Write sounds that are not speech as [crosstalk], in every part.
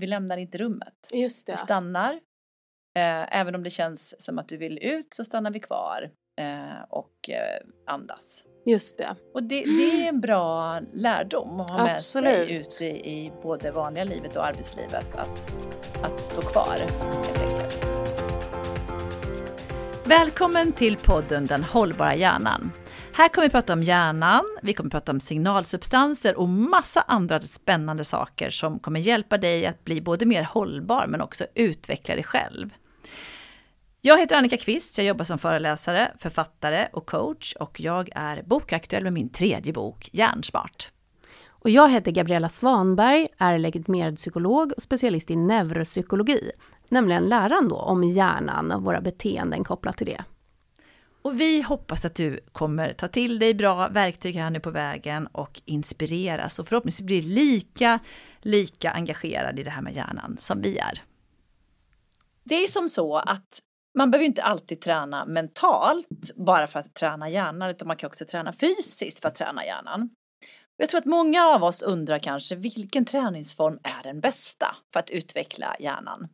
vi lämnar inte rummet. Just Vi det. stannar. Eh, även om det känns som att du vill ut så stannar vi kvar eh, och eh, andas. Just det. Och det, det är en bra lärdom att ha med sig Absolut. ut i, i både vanliga livet och arbetslivet att, att stå kvar helt enkelt. Välkommen till podden Den hållbara hjärnan. Här kommer vi prata om hjärnan, vi kommer prata om signalsubstanser och massa andra spännande saker som kommer hjälpa dig att bli både mer hållbar men också utveckla dig själv. Jag heter Annika Kvist, jag jobbar som föreläsare, författare och coach och jag är bokaktuell med min tredje bok Hjärnsmart. Och jag heter Gabriella Svanberg, är legitimerad psykolog och specialist i neuropsykologi, nämligen läran då om hjärnan och våra beteenden kopplat till det. Och vi hoppas att du kommer ta till dig bra verktyg här nu på vägen och inspireras och förhoppningsvis bli lika, lika engagerad i det här med hjärnan som vi är. Det är ju som så att man behöver inte alltid träna mentalt bara för att träna hjärnan utan man kan också träna fysiskt för att träna hjärnan. Jag tror att många av oss undrar kanske vilken träningsform är den bästa för att utveckla hjärnan?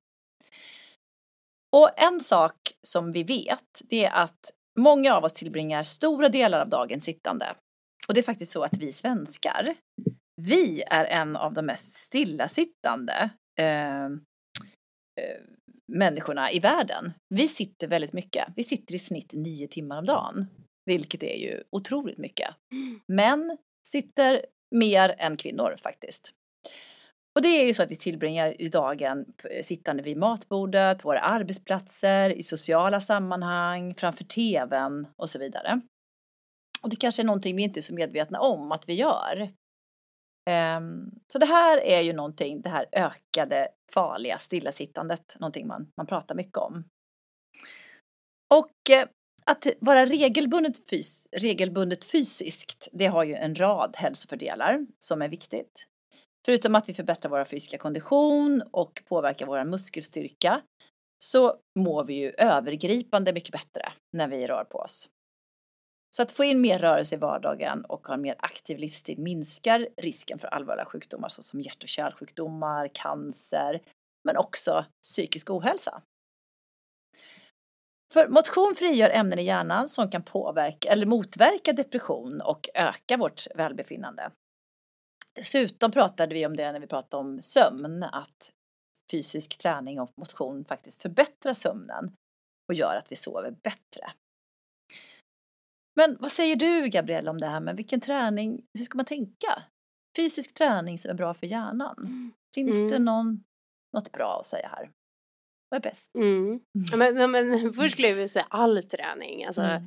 Och en sak som vi vet det är att många av oss tillbringar stora delar av dagen sittande. Och det är faktiskt så att vi svenskar, vi är en av de mest stillasittande eh, eh, människorna i världen. Vi sitter väldigt mycket. Vi sitter i snitt nio timmar om dagen, vilket är ju otroligt mycket. Män sitter mer än kvinnor faktiskt. Och det är ju så att vi tillbringar dagen sittande vid matbordet, på våra arbetsplatser, i sociala sammanhang, framför tvn och så vidare. Och det kanske är någonting vi inte är så medvetna om att vi gör. Ehm, så det här är ju någonting, det här ökade farliga stillasittandet, någonting man, man pratar mycket om. Och eh, att vara regelbundet, fys regelbundet fysiskt, det har ju en rad hälsofördelar som är viktigt. Förutom att vi förbättrar vår fysiska kondition och påverkar vår muskelstyrka så mår vi ju övergripande mycket bättre när vi rör på oss. Så att få in mer rörelse i vardagen och ha en mer aktiv livsstil minskar risken för allvarliga sjukdomar såsom hjärt och kärlsjukdomar, cancer, men också psykisk ohälsa. För motion frigör ämnen i hjärnan som kan påverka eller motverka depression och öka vårt välbefinnande. Dessutom pratade vi om det när vi pratade om sömn, att fysisk träning och motion faktiskt förbättrar sömnen och gör att vi sover bättre. Men vad säger du Gabriella om det här med vilken träning, hur ska man tänka? Fysisk träning som är bra för hjärnan. Finns Mm. det någon, något bra att säga här? Vad är bäst? Mm. Ja, men, men [laughs] först skulle jag vilja säga all träning. Alltså, Mm.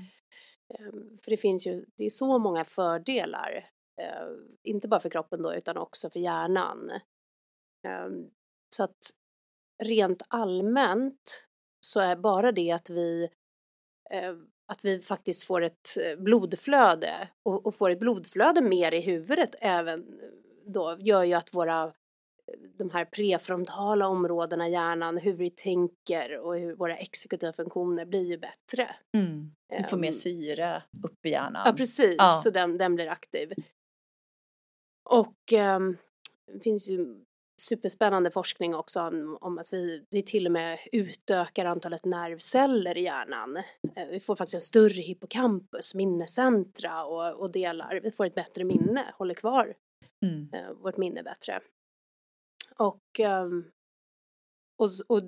Ehm, För det finns ju, det är så många fördelar. Eh, Inte bara för kroppen då utan också för hjärnan. Ehm, Så att rent allmänt så är bara det att vi eh, att vi faktiskt får ett eh, blodflöde och, och får ett blodflöde mer i huvudet även då gör ju att våra de här prefrontala områdena i hjärnan, hur vi tänker och hur våra exekutiva funktioner blir ju bättre. Mm. Vi får mer Ehm, syre upp i hjärnan. Ja, precis. Ja. Så den, den blir aktiv. Och ehm, det finns ju superspännande forskning också om, om att vi, vi till och med utökar antalet nervceller i hjärnan. Eh, vi får faktiskt en större hippocampus, minnescentra och, och delar. Vi får ett bättre minne, håller kvar Mm. eh, vårt minne bättre. Och, ehm, och, och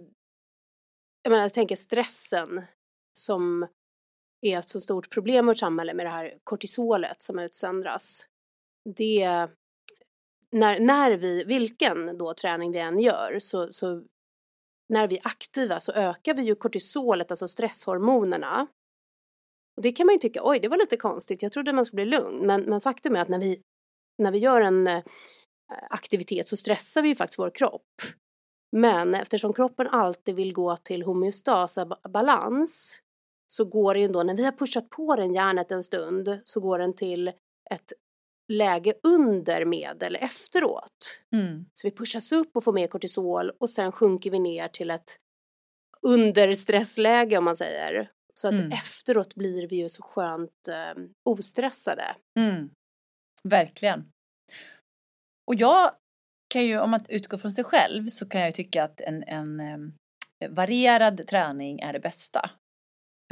jag menar, jag tänker stressen som är ett så stort problem i vårt samhälle med det här kortisolet som utsöndras. Det, när, när vi, vilken då träning vi än gör, så, så när vi är aktiva så ökar vi ju kortisolet, alltså stresshormonerna. Och det kan man ju tycka, oj det var lite konstigt, jag trodde man skulle bli lugn. Men, men faktum är att när vi, när vi gör en eh, aktivitet så stressar vi ju faktiskt vår kropp. Men eftersom kroppen alltid vill gå till homeostas, balans, så går det ju då, när vi har pushat på den hjärnet en stund, så går den till ett läge under medel efteråt. Mm. Så vi pushas upp och får mer kortisol och sen sjunker vi ner till ett understressläge om man säger. Så att Mm. efteråt blir vi ju så skönt eh, ostressade. Mm. Verkligen. Och jag kan ju, om man utgår från sig själv så kan jag ju tycka att en, en um, varierad träning är det bästa.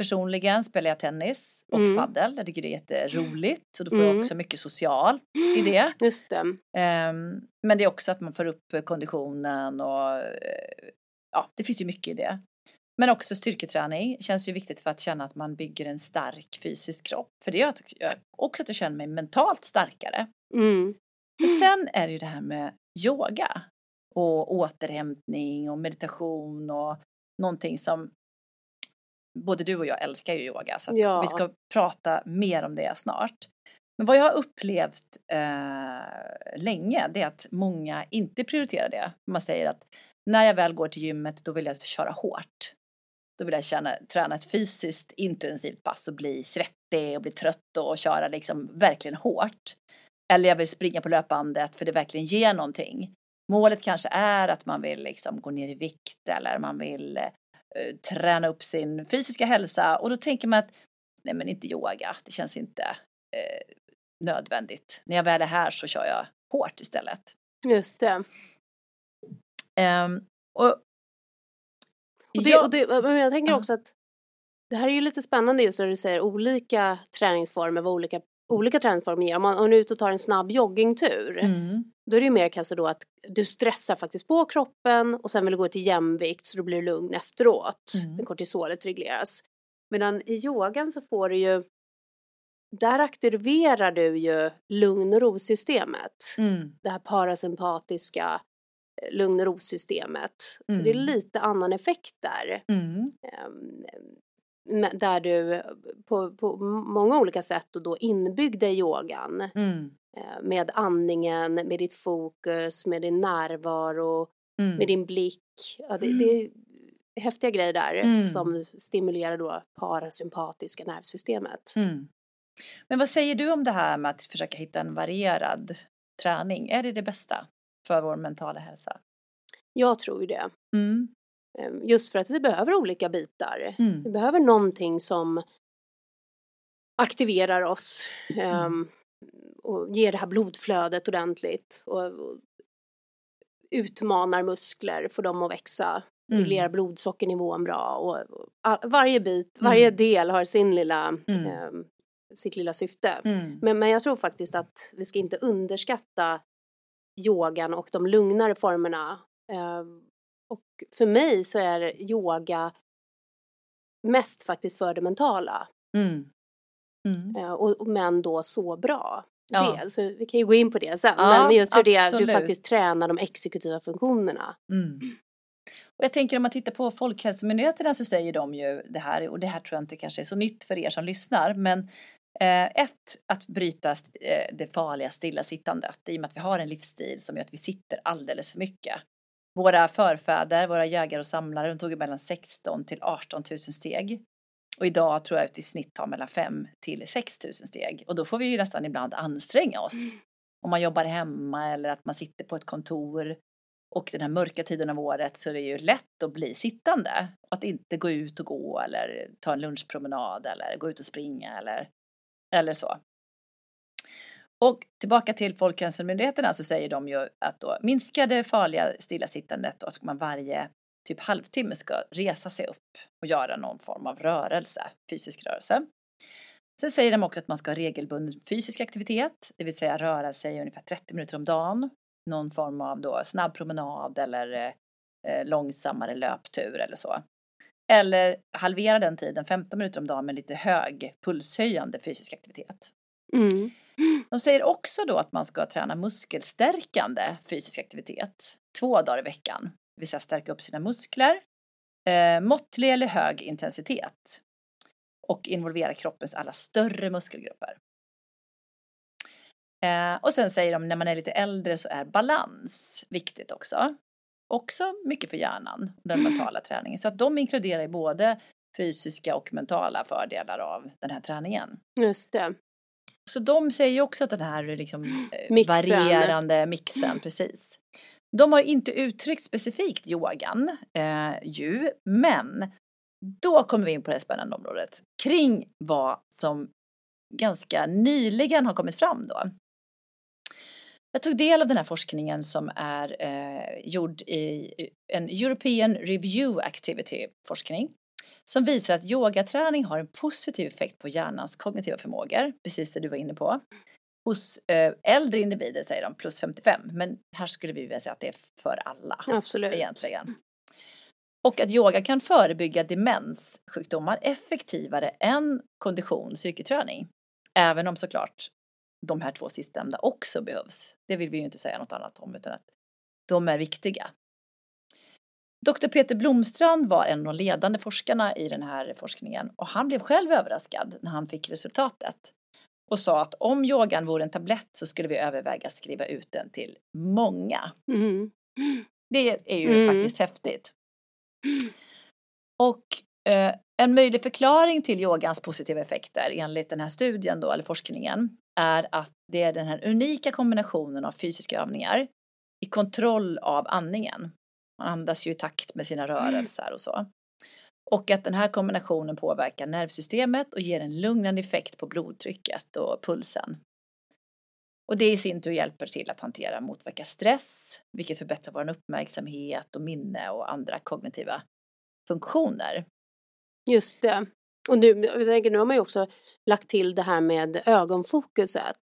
Personligen spelar jag tennis och mm. paddel. Jag tycker det är jätteroligt och då får mm. jag också mycket socialt i det. [gasps] Just det. Um, men det är också att man får upp konditionen och uh, ja, det finns ju mycket i det. Men också styrketräning känns ju viktigt för att känna att man bygger en stark fysisk kropp. För det gör också att jag känner mig mentalt starkare. Mm. Men sen är det ju det här med yoga och återhämtning och meditation och någonting som både du och jag älskar ju yoga så ja. vi ska prata mer om det snart. Men vad jag har upplevt eh, länge det är att många inte prioriterar det. Man säger att när jag väl går till gymmet då vill jag köra hårt. Då vill jag känna, träna ett fysiskt intensivt pass och bli svettig och bli trött och köra liksom verkligen hårt. Eller jag vill springa på löpbandet för det verkligen ger någonting. Målet kanske är att man vill liksom gå ner i vikt eller man vill eh, träna upp sin fysiska hälsa och då tänker man att nej men inte yoga, det känns inte eh, nödvändigt. När jag väl är här så kör jag hårt istället. Just det. Um, och, och, det, jag, och det, men jag tänker också att det här är ju lite spännande just när du säger olika träningsformer, vad olika olika träningsformer ger. Om man, om är ute och tar en snabb joggingtur mm. Då är det ju mer kanske då att du stressar faktiskt på kroppen och sen vill du gå till jämvikt så då blir du lugn efteråt. Mm. Kortisolet regleras. Medan i yogan så får du ju där aktiverar du ju lugn och rosystemet. Mm. Det här parasympatiska eh, lugn och rosystemet. Mm. Så det är mm. lite annan effekt där. Mm. Där du på, på många olika sätt och då inbyggda i yogan mm. Eh, med andningen, med ditt fokus, med din närvaro, mm. med din blick. Ja, det, det, är häftiga grejer där mm. som stimulerar då parasympatiska nervsystemet. Mm. Men vad säger du om det här med att försöka hitta en varierad träning? Är det det bästa för vår mentala hälsa? Jag tror ju det. Mm. Ehm, just för att vi behöver olika bitar. Mm. Vi behöver någonting som aktiverar oss um, och ger det här blodflödet ordentligt och, och utmanar muskler, får dem att växa, mm. reglerar blodsockernivån bra och, och varje bit, mm. varje del har sin lilla, um, sitt lilla syfte. Mm. Men, men jag tror faktiskt att vi ska inte underskatta yogan och de lugnare formerna um, och för mig så är yoga mest faktiskt för det mentala. Mm. Mm. Uh, och, men då så bra. Ja. Del. Så vi kan ju gå in på det sen. Ja, men just hur det, du faktiskt tränar de exekutiva funktionerna. Mm. Och jag tänker om man tittar på Folkhälsomyndigheterna så säger de ju det här och det här tror jag inte kanske är så nytt för er som lyssnar men eh, ett, att bryta eh, det farliga stillasittandet i och med att vi har en livsstil som gör att vi sitter alldeles för mycket. Våra förfäder, våra jägare och samlare, de tog mellan 16 till 18 000 steg. Och idag tror jag att vi i snitt tar mellan 5 till 6 000 steg. Och då får vi ju nästan ibland anstränga oss. Mm. Om man jobbar hemma eller att man sitter på ett kontor. Och den här mörka tiden av året så är det ju lätt att bli sittande. Att inte gå ut och gå eller ta en lunchpromenad eller gå ut och springa eller, eller så. Och tillbaka till Folkhälsomyndigheterna så säger de ju att då minska det farliga stillasittandet och att man varje typ halvtimme ska resa sig upp och göra någon form av rörelse, fysisk rörelse. Sen säger de också att man ska ha regelbunden fysisk aktivitet, det vill säga röra sig ungefär 30 minuter om dagen, någon form av då snabb promenad eller eh, långsammare löptur eller så. Eller halvera den tiden, 15 minuter om dagen med lite hög pulshöjande fysisk aktivitet. Mm. De säger också då att man ska träna muskelstärkande fysisk aktivitet två dagar i veckan. Det vill säga stärka upp sina muskler, eh, måttlig eller hög intensitet och involvera kroppens alla större muskelgrupper. Eh, och sen säger de när man är lite äldre så är balans viktigt också. Också mycket för hjärnan, den mentala träningen. Så att de inkluderar både fysiska och mentala fördelar av den här träningen. Just det. Så de säger ju också att den här liksom, eh, mixen. varierande mixen, precis. De har inte uttryckt specifikt yogan eh, ju, men då kommer vi in på det spännande området kring vad som ganska nyligen har kommit fram då. Jag tog del av den här forskningen som är eh, gjord i en European Review Activity forskning som visar att yogaträning har en positiv effekt på hjärnans kognitiva förmågor, precis det du var inne på. Hos eh, äldre individer säger de plus 55, men här skulle vi vilja säga att det är för alla. Absolut. Egentligen. Och att yoga kan förebygga demenssjukdomar effektivare än kondition styrketräning. Även om såklart de här två sistnämnda också behövs. Det vill vi ju inte säga något annat om utan att de är viktiga. Dr. Peter Blomstrand var en av de ledande forskarna i den här forskningen och han blev själv överraskad när han fick resultatet och sa att om yogan vore en tablett så skulle vi överväga att skriva ut den till många. Mm. Det är ju mm. faktiskt häftigt. Och eh, en möjlig förklaring till yogans positiva effekter enligt den här studien då, eller forskningen, är att det är den här unika kombinationen av fysiska övningar i kontroll av andningen. Man andas ju i takt med sina mm. rörelser och så. Och att den här kombinationen påverkar nervsystemet och ger en lugnande effekt på blodtrycket och pulsen. Och det i sin tur hjälper till att hantera och motverka stress, vilket förbättrar vår uppmärksamhet och minne och andra kognitiva funktioner. Just det. Och nu, jag tänker, nu har man ju också lagt till det här med ögonfokuset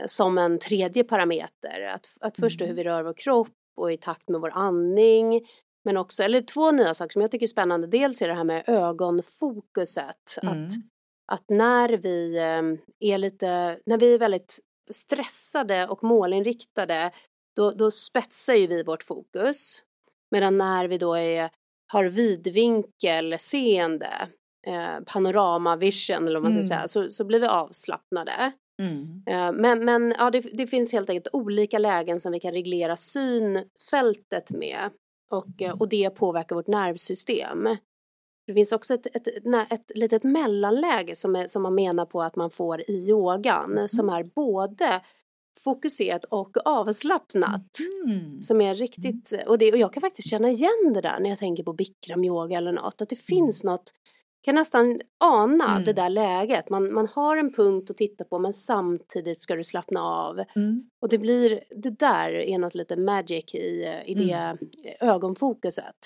eh, som en tredje parameter. Att, att förstå hur mm. vi rör vår kropp och i takt med vår andning. Men också, eller två nya saker som jag tycker är spännande. Dels är det här med ögonfokuset. Mm. Att, att när vi eh, är lite, när vi är väldigt stressade och målinriktade då, då spetsar ju vi vårt fokus. Medan när vi då är, har vidvinkelseende, eh, panorama vision eller vad man ska mm. säga, så, så blir vi avslappnade. Mm. Eh, men men ja, det, det, finns helt enkelt olika lägen som vi kan reglera synfältet med och, eh, och det påverkar vårt nervsystem. Det finns också ett, ett, ett, ett litet mellanläge som, är, som man menar på att man får i yogan mm. som är både fokuserat och avslappnat. Mm. Som är riktigt, och, det, och jag kan faktiskt känna igen det där när jag tänker på bikram yoga eller något, att det finns mm. något kan nästan ana mm. det där läget. Man, man har en punkt att titta på men samtidigt ska du slappna av. Mm. Och det blir, det där är något lite magic i, i det mm. ögonfokuset.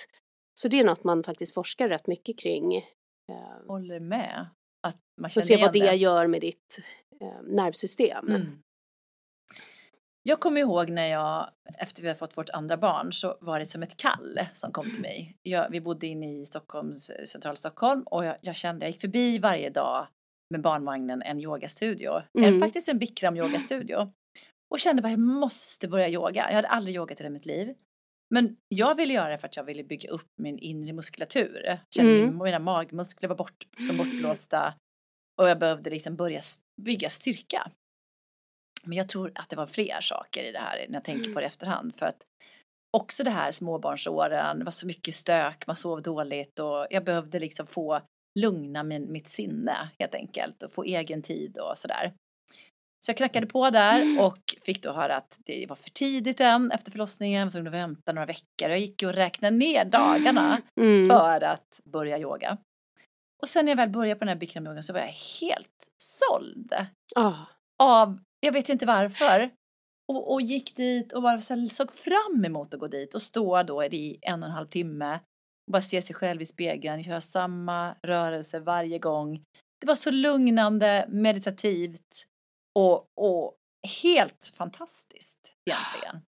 Så det är något man faktiskt forskar rätt mycket kring. Ehm, Håller med. Att man känner se vad det, det gör med ditt eh, nervsystem. Jag kommer ihåg när jag, efter vi hade fått vårt andra barn, så var det som ett kall som kom till mig. Jag, vi bodde inne i Stockholms, centrala Stockholm och jag, jag, kände, jag gick förbi varje dag med barnvagnen en yogastudio. Mm. En, faktiskt en Bikram yogastudio. Och kände bara, jag måste börja yoga. Jag hade aldrig yogat i hela mitt liv. Men jag ville göra det för att jag ville bygga upp min inre muskulatur. Kände mm. mina magmuskler var bort, som bortblåsta. Och jag behövde liksom börja bygga styrka. Men jag tror att det var fler saker i det här när jag tänker på det i efterhand. För att också det här småbarnsåren, det var så mycket stök, man sov dåligt och jag behövde liksom få lugna min, mitt sinne helt enkelt och få egen tid och sådär. Så jag knackade på där mm. och fick då höra att det var för tidigt än efter förlossningen, jag tvungen att vänta några veckor. Jag gick och räknade ner dagarna mm. för att börja yoga. Och sen när jag väl började på den här bikramyogan så var jag helt såld. Oh. Av jag vet inte varför. Och, och gick dit och bara så såg fram emot att gå dit och stå då i en och en halv timme och bara se sig själv i spegeln, göra samma rörelse varje gång. Det var så lugnande, meditativt och, och helt fantastiskt egentligen.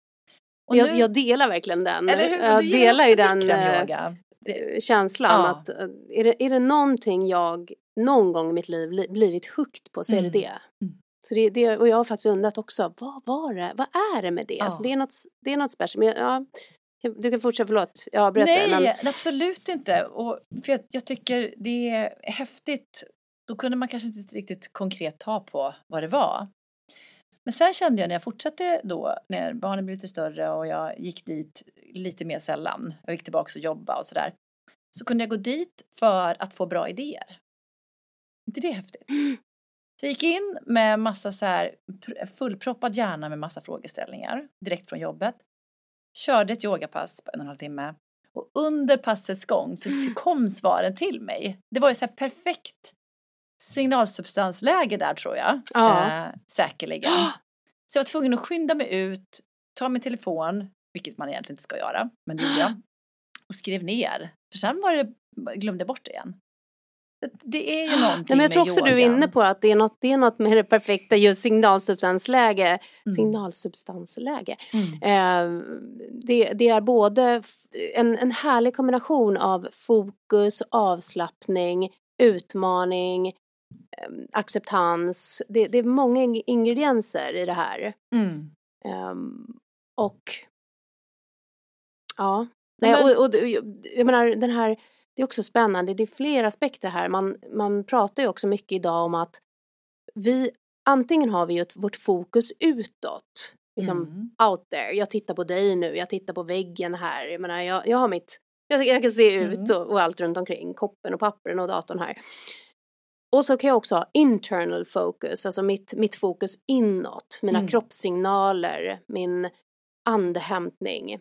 Och jag, nu, jag delar verkligen den. Eller hur? Jag delar ju den yoga. Eh, känslan ja. att eh, är det, är det någonting jag någon gång i mitt liv blivit hooked på så är det mm. det. Mm. Så det, det, och jag har faktiskt undrat också, vad var det, vad är det med det? Ja. Alltså det är något, det är något speciellt. ja, du kan fortsätta, förlåt, jag avbröt Nej, men... absolut inte. Och för jag, jag, tycker det är häftigt. Då kunde man kanske inte riktigt konkret ta på vad det var. Men sen kände jag när jag fortsatte då, när barnen blev lite större och jag gick dit lite mer sällan, jag gick tillbaka och jobba och sådär, så kunde jag gå dit för att få bra idéer. inte det häftigt? [gasps] Så jag gick in med massa så här fullproppad hjärna med massa frågeställningar direkt från jobbet. Körde ett yogapass på en och en halv timme och under passets gång så mm. kom svaren till mig. Det var ju så här perfekt signalsubstansläge där tror jag. Ja. Eh, säkerligen. [gasps] Så jag var tvungen att skynda mig ut, ta min telefon, vilket man egentligen inte ska göra, men det gjorde jag. [gasps] Och skrev ner. För sen var det, glömde bort det igen. Det är ju någonting Nej, men jag tror också med du är yogan. inne på att det är något, det är något med det perfekta just signalsubstansläge. Mm. Signalsubstansläge. Mm. Eh, det, det är både en, en härlig kombination av fokus, avslappning, utmaning, eh, acceptans. Det, det är många ing- ingredienser i det här. Mm. Ehm, och ja, Nej, och, och det- jag menar den här, det är också spännande, det är flera aspekter här. Man, man pratar ju också mycket idag om att vi, antingen har vi ju vårt fokus utåt, liksom Mm. out there. Jag tittar på dig nu, jag tittar på väggen här. Jag menar, jag, jag har mitt, jag, jag kan se ut Mm. och, och allt runt omkring, koppen och pappren och datorn här. Och så kan jag också ha internal focus, alltså mitt, mitt fokus inåt, mina Mm. kroppssignaler, min andhämtning.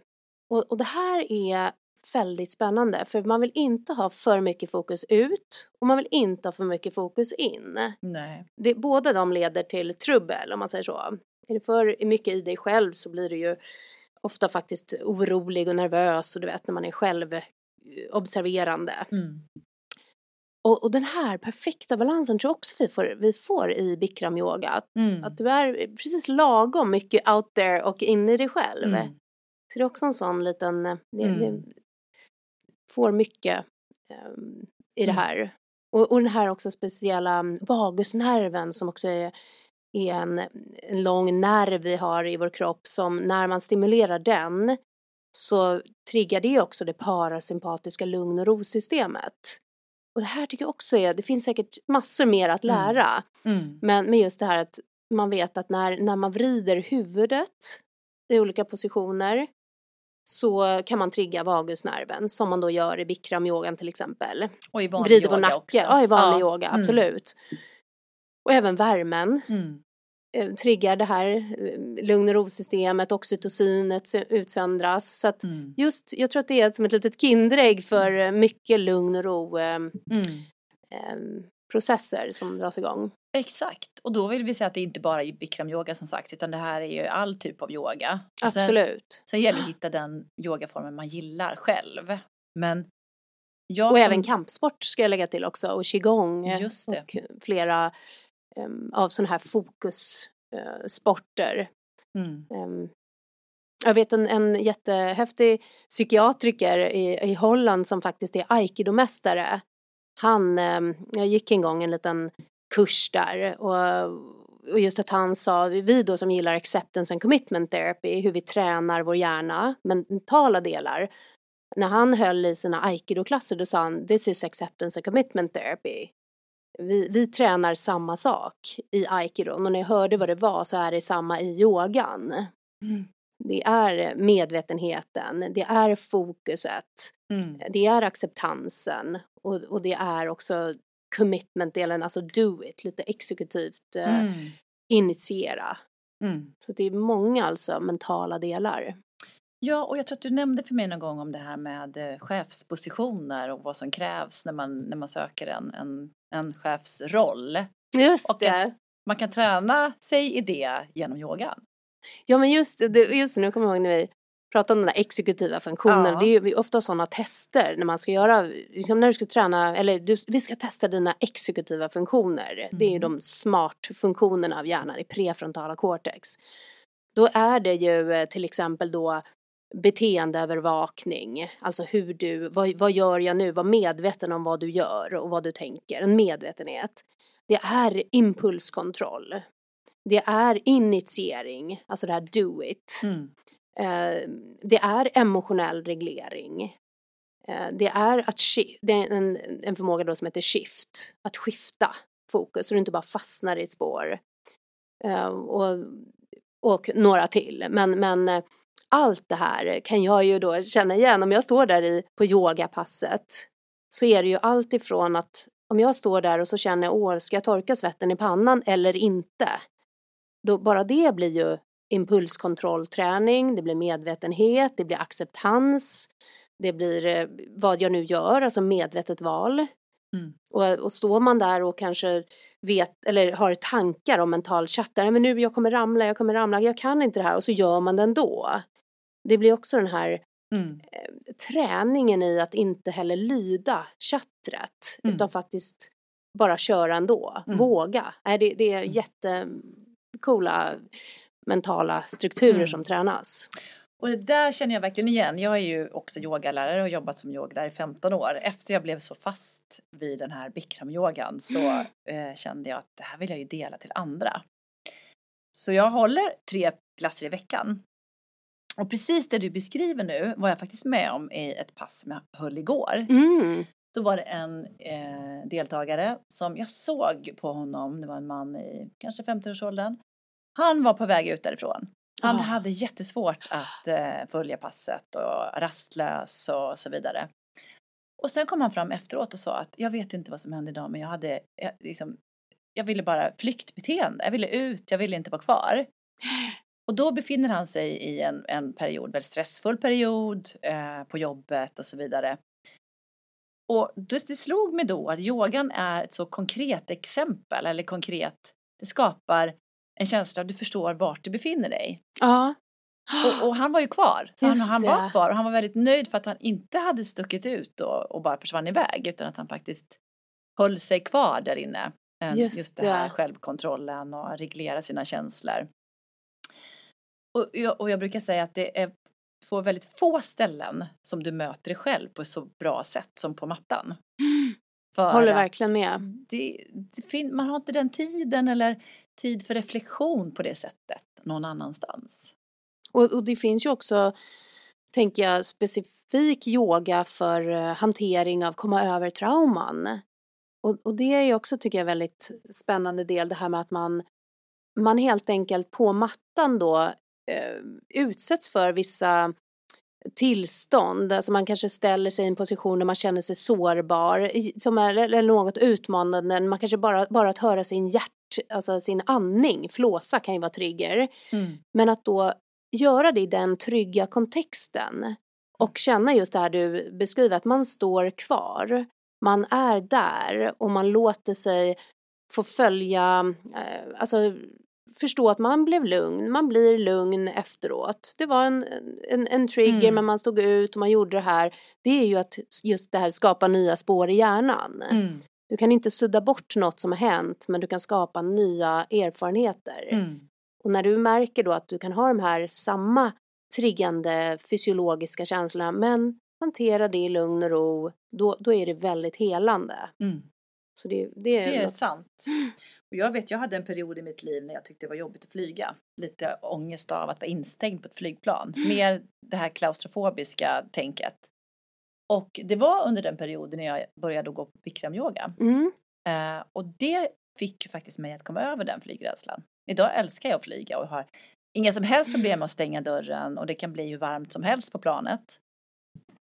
Och, och det här är väldigt spännande för man vill inte ha för mycket fokus ut och man vill inte ha för mycket fokus in. Nej. Det, båda de leder till trubbel om man säger så. Är det för mycket i dig själv så blir du ju ofta faktiskt orolig och nervös och du vet när man är själv observerande. Mm. Och, och den här perfekta balansen tror jag också vi får, vi får i Bikram yoga. Att, Mm. att du är precis lagom mycket out there och inne i dig själv. Mm. Så det är också en sån liten, eh, det, Mm. det får mycket ehm, i det Mm. här. Och, och den här också speciella vagusnerven som också är, är en, en lång nerv vi har i vår kropp som när man stimulerar den så triggar det också det parasympatiska lugn och rosystemet. Och det här tycker jag också är, det finns säkert massor mer att Mm. lära. Mm. Men med just det här att man vet att när, när man vrider huvudet i olika positioner så kan man trigga vagusnerven som man då gör i bikramyogan till exempel. Och i vanlig Vrider yoga nacke, också. ja i vanlig Ja. yoga, Mm. absolut. Och även värmen Mm. eh, triggar det här eh, lugn och rosystemet, oxytocinet utsöndras. Så att Mm. just, jag tror att det är som ett litet Kinderägg för eh, mycket lugn och ro eh, Mm. eh, processer som dras igång. Exakt, och då vill vi säga att det inte bara är bikramyoga som sagt utan det här är ju all typ av yoga. Och Sen, Absolut. sen gäller det att hitta den yogaformen man gillar själv. Men jag Och som- även kampsport ska jag lägga till också och qigong och flera em, av sådana här fokussporter. Mm. Em, jag vet en, en jättehäftig psykiatriker i, i Holland som faktiskt är aikidomästare. Han, em, jag gick en gång en liten kurs där och, och just att han sa, vi då som gillar acceptance and commitment therapy, hur vi tränar vår hjärna, mentala delar. När han höll i sina aikido-klasser då sa han, this is acceptance and commitment therapy. Vi, vi tränar samma sak i aikidon och när jag hörde vad det var så är det samma i yogan. Mm. Det är medvetenheten, det är fokuset, Mm. det är acceptansen och, och det är också commitment-delen, alltså do it, lite exekutivt eh, Mm. initiera. Mm. Så det är många alltså mentala delar. Ja, och jag tror att du nämnde för mig någon gång om det här med eh, chefspositioner och vad som krävs när man, när man söker en, en, en chefsroll. Just Och det. Man kan träna sig i det genom yogan. Ja men just just nu kommer jag ihåg när vi pratade om den där exekutiva funktionen. Ja. Det är ju ofta sådana tester när man ska göra, liksom när du ska träna, eller du, vi ska testa dina exekutiva funktioner. Det är ju Mm. de smart-funktionerna av hjärnan i prefrontala cortex. Då är det ju eh, till exempel då beteendeövervakning, alltså hur du, vad, vad gör jag nu, var medveten om vad du gör och vad du tänker, en medvetenhet. Det är impulskontroll. Det är initiering, alltså det här do it. Mm. Eh, det är emotionell reglering. Eh, det är att det är en, en förmåga då som heter shift, att skifta fokus så du inte bara fastnar i ett spår. Eh, och, och några till, men, men allt det här kan jag ju då känna igen om jag står där i, på yogapasset så är det ju allt ifrån att om jag står där och så känner jag, åh, ska jag torka svetten i pannan eller inte? Då bara det blir ju impulskontrollträning, det blir medvetenhet, det blir acceptans, det blir eh, vad jag nu gör, alltså medvetet val. Mm. Och, och står man där och kanske vet eller har tankar om mental chatter, men nu jag kommer ramla, jag kommer ramla, jag kan inte det här och så gör man det ändå. Det blir också den här Mm. eh, träningen i att inte heller lyda chattret Mm. utan faktiskt bara köra ändå, Mm. våga. Det, det är Mm. jättecoola mentala strukturer Mm. som tränas. Och det där känner jag verkligen igen. Jag är ju också yogalärare och har jobbat som yogalärare i 15 år. Efter jag blev så fast vid den här bikramyogan så Mm. eh, kände jag att det här vill jag ju dela till andra. Så jag håller tre klasser i veckan. Och precis det du beskriver nu var jag faktiskt med om i ett pass som jag höll igår. Mm. Då var det en eh, deltagare som jag såg på honom, det var en man i kanske 50-årsåldern. Han var på väg ut därifrån. Han Ah. hade jättesvårt att eh, följa passet och rastlös och så vidare. Och sen kom han fram efteråt och sa att jag vet inte vad som hände idag men jag hade jag, liksom, jag ville bara flyktbeteende, jag ville ut, jag ville inte vara kvar. [gasps] Och då befinner han sig i en, en period, väldigt stressfull period eh, på jobbet och så vidare. Och det, det slog mig då att yogan är ett så konkret exempel eller konkret, det skapar en känsla att du förstår vart du befinner dig. Ja. Och, och han var ju kvar. Så han, han var kvar och han var väldigt nöjd för att han inte hade stuckit ut och, och bara försvann iväg utan att han faktiskt höll sig kvar där inne. Just Just det här självkontrollen och reglera sina känslor. Och jag, och jag brukar säga att det är på väldigt få ställen som du möter dig själv på ett så bra sätt som på mattan. För Håller verkligen med. det, det man har inte den tiden eller tid för reflektion på det sättet någon annanstans. Och, och det finns ju också, tänker jag, specifik yoga för eh, hantering av komma över trauman. Och, och det är ju också, tycker jag, väldigt spännande del, det här med att man, man helt enkelt på mattan då eh, utsätts för vissa tillstånd, alltså man kanske ställer sig i en position där man känner sig sårbar, som är eller något utmanande, man kanske bara, bara att höra sin hjärt, alltså sin andning, flåsa kan ju vara trigger. Men att då göra det i den trygga kontexten och känna just det här du beskriver, att man står kvar, man är där och man låter sig få följa, eh, alltså förstå att man blev lugn, man blir lugn efteråt. Det var en, en, en trigger Mm. men man stod ut och man gjorde det här. Det är ju att just det här skapa nya spår i hjärnan. Mm. Du kan inte sudda bort något som har hänt men du kan skapa nya erfarenheter. Mm. Och när du märker då att du kan ha de här samma triggande fysiologiska känslorna men hantera det i lugn och ro, då, då är det väldigt helande. Mm. Så det, det är, Det är sant. [clears throat] Och jag vet, jag hade en period i mitt liv när jag tyckte det var jobbigt att flyga. Lite ångest av att vara instängd på ett flygplan. Mer det här klaustrofobiska tänket. Och det var under den perioden när jag började gå på bikramyoga. Mm. Eh, och det fick ju faktiskt mig att komma över den flygrädslan. Idag älskar jag att flyga och har inga som helst problem med att stänga dörren och det kan bli hur varmt som helst på planet.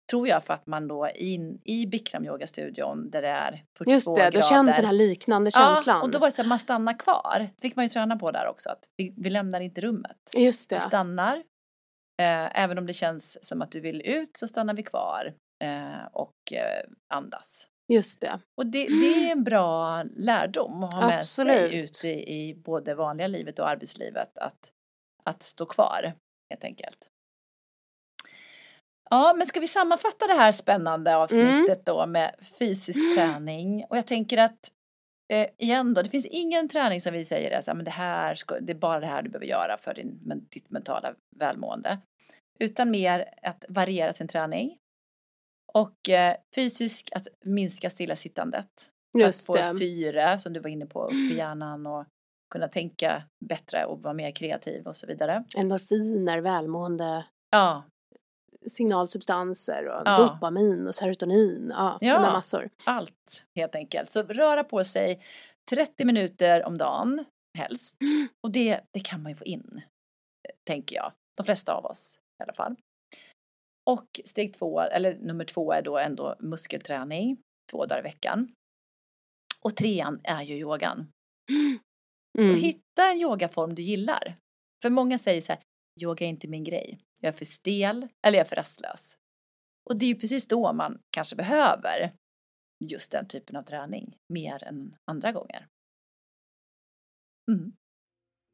Tror jag för att man då in i bikramyogastudion där det är 42 Just det, du grader. känt den här liknande känslan. Ja, och då var det så att man stannar kvar. Det fick man ju träna på där också. Att vi, vi lämnar inte rummet. Just Vi det. stannar. Eh, även om det känns som att du vill ut så stannar vi kvar. Eh, och eh, andas. Just det. Och det, det är en bra lärdom att ha med sig ut i, i både vanliga livet och arbetslivet. Att, att stå kvar helt enkelt. Ja, men ska vi sammanfatta det här spännande avsnittet då med fysisk träning? Och jag tänker att eh, igen då, det finns ingen träning som vi säger är så här, men det här ska, det är bara det här du behöver göra för din, men, ditt mentala välmående. Utan mer att variera sin träning. Och eh, fysisk, att minska stillasittandet. Just att få det. syre som du var inne på upp i hjärnan och kunna tänka bättre och vara mer kreativ och så vidare. Endorfiner, välmående Ja, signalsubstanser och Ja. dopamin och serotonin. Ja, Ja. här massor. allt helt enkelt. Så röra på sig 30 minuter om dagen helst. [gasps] Och det, det kan man ju få in, tänker jag. De flesta av oss i alla fall. Och steg två, eller nummer två är då ändå muskelträning två dagar i veckan. Och trean är ju yogan. [gasps] Och Mm. hitta en yogaform du gillar. För många säger så här, yoga är inte min grej. Jag är för stel eller jag är för rastlös. Och det är ju precis då man kanske behöver just den typen av träning mer än andra gånger. Mm.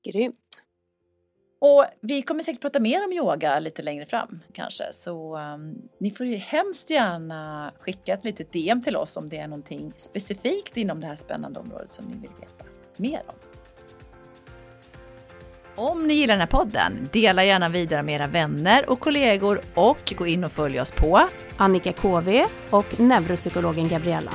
Grymt. Och vi kommer säkert prata mer om yoga lite längre fram kanske, så um, ni får ju hemskt gärna skicka ett litet DM till oss om det är någonting specifikt inom det här spännande området som ni vill veta mer om. Om ni gillar den här podden, dela gärna vidare med era vänner och kollegor och gå in och följ oss på Annika KV och neuropsykologen Gabriella.